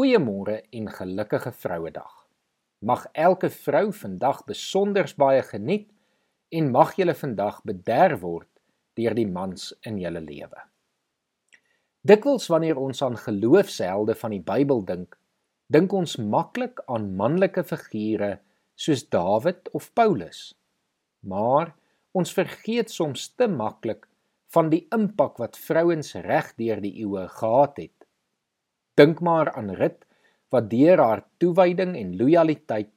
Goeiemôre en gelukkige Vrouedag. Mag elke vrou vandag besonders baie geniet en mag julle vandag bederf word deur die mans in julle lewe. Dikwels wanneer ons aan geloofshelde van die Bybel dink, dink ons maklik aan manlike figure soos Dawid of Paulus. Maar ons vergeet soms te maklik van die impak wat vrouens reg deur die eeue gehad het. Dink maar aan Rut wat deur haar toewyding en lojaliteit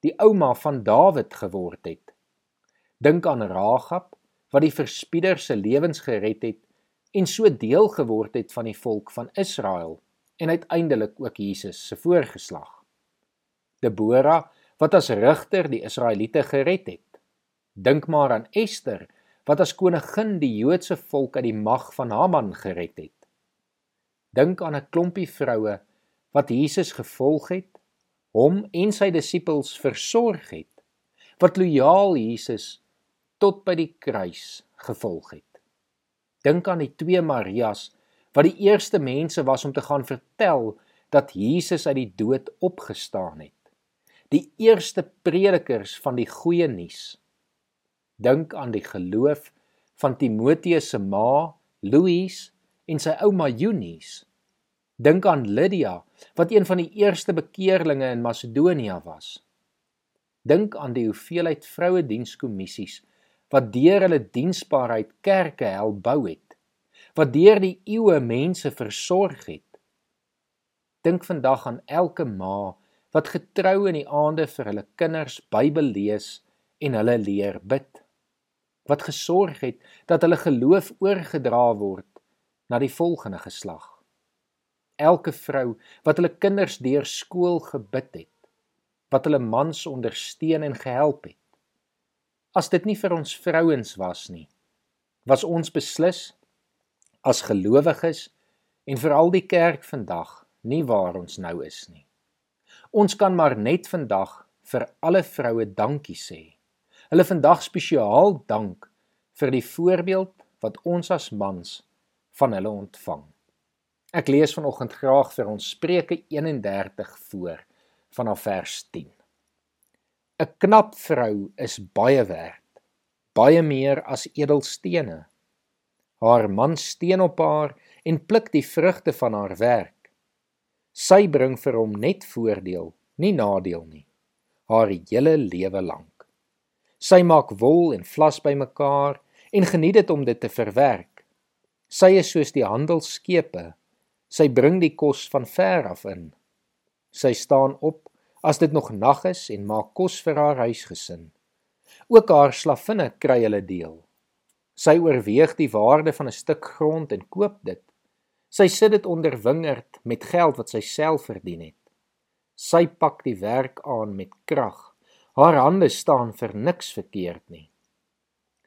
die ouma van Dawid geword het. Dink aan Ragab wat die verspieder se lewens gered het en so deel geword het van die volk van Israel en uiteindelik ook Jesus se voorgeslag. Debora wat as regter die Israeliete gered het. Dink maar aan Ester wat as koningin die Joodse volk uit die mag van Haman gered het. Dink aan 'n klompie vroue wat Jesus gevolg het, hom en sy disippels versorg het, wat lojaal Jesus tot by die kruis gevolg het. Dink aan die twee Marias wat die eerste mense was om te gaan vertel dat Jesus uit die dood opgestaan het. Die eerste predikers van die goeie nuus. Dink aan die geloof van Timoteus se ma, Louise en sy ouma Eunice. Dink aan Lydia, wat een van die eerste bekeerlinge in Macedonië was. Dink aan die hoeveelheid vroue dienskommissies wat deur hulle diensbaarheid kerke help bou het, wat deur die eeue mense versorg het. Dink vandag aan elke ma wat getrou in die aande vir hulle kinders Bybel lees en hulle leer bid wat gesorg het dat hulle geloof oorgedra word na die volgende geslag. Elke vrou wat hulle kinders deur skool gebid het, wat hulle mans ondersteun en gehelp het. As dit nie vir ons vrouens was nie, was ons beslis as gelowiges en veral die kerk vandag nie waar ons nou is nie. Ons kan maar net vandag vir alle vroue dankie sê hulle vandag spesiaal dank vir die voorbeeld wat ons as mans van hulle ontvang. Ek lees vanoggend graag vir ons Spreuke 31 voor vanaf vers 10. 'n Knap vrou is baie werd, baie meer as edelstene. Haar man steen op haar en pluk die vrugte van haar werk. Sy bring vir hom net voordeel, nie nadeel nie, haar hele lewe lank. Sy maak wol en vlas bymekaar en geniet dit om dit te verwerk. Sy is soos die handelskepe. Sy bring die kos van ver af in. Sy staan op as dit nog nag is en maak kos vir haar huisgesin. Ook haar slavinne kry hulle deel. Sy oorweeg die waarde van 'n stuk grond en koop dit. Sy sit dit onder wingerd met geld wat sy self verdien het. Sy pak die werk aan met krag Haar hande staan vir niks verkeerd nie.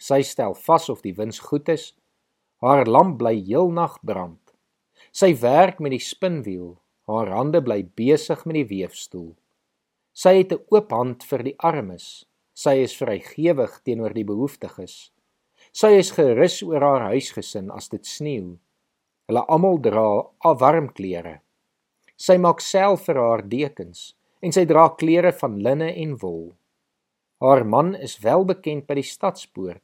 Sy stel vas of die wins goed is. Haar lamp bly heelnag brand. Sy werk met die spinwiel. Haar hande bly besig met die weefstoel. Sy het 'n oop hand vir die armes. Sy is vrygewig teenoor die behoeftiges. Sy is gerus oor haar huisgesin as dit sneeu. Hulle almal dra warm klere. Sy maak self vir haar dekens en sy dra klere van linne en wol. Haar man is wel bekend by die stadspoort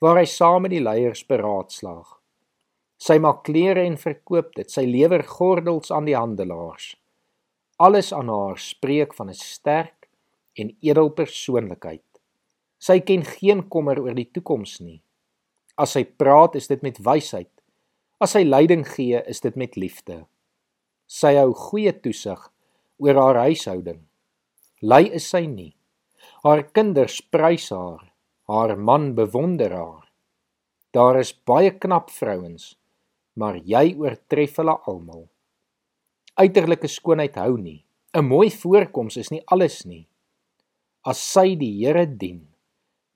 waar hy saam met die leiers beraadslaag. Sy maak klere en verkoop dit. Sy lewer gordels aan die handelaars. Alles aan haar spreek van 'n sterk en edel persoonlikheid. Sy ken geen kommer oor die toekoms nie. As sy praat, is dit met wysheid. As sy leiding gee, is dit met liefde. Sy hou goeie toesig oor haar huishouding. Ly is sy nie. Haar kinders prys haar, haar man bewonder haar. Daar is baie knap vrouens, maar jy oortref hulle almal. Uiterlike skoonheid hou nie. 'n Mooi voorkoms is nie alles nie. As sy die Here dien,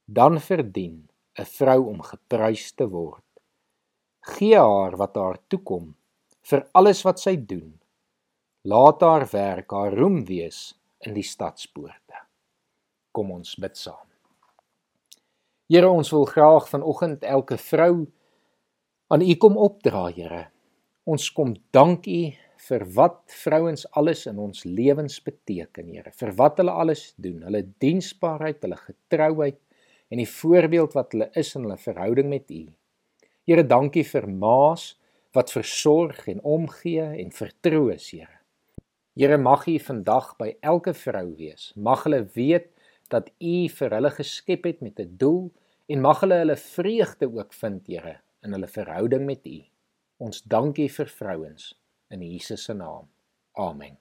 dan verdien 'n vrou om geprys te word. Gee haar wat haar toekom vir alles wat sy doen Laat haar werk haar roem wees in die stadspoorte. Kom ons bid saam. Here, ons wil graag vanoggend elke vrou aan U kom opdra, Here. Ons kom dank U vir wat vrouens alles in ons lewens beteken, Here. Vir wat hulle alles doen, hulle diensbaarheid, hulle getrouheid en die voorbeeld wat hulle is in hulle verhouding met U. Here, dankie vir maas wat versorg en omgee en vertroos, Here. Here, mag U vandag by elke vrou wees. Mag hulle weet dat U vir hulle geskep het met 'n doel en mag hulle hulle vreugde ook vind, Here, in hulle verhouding met U. Ons dankie vir vrouens in Jesus se naam. Amen.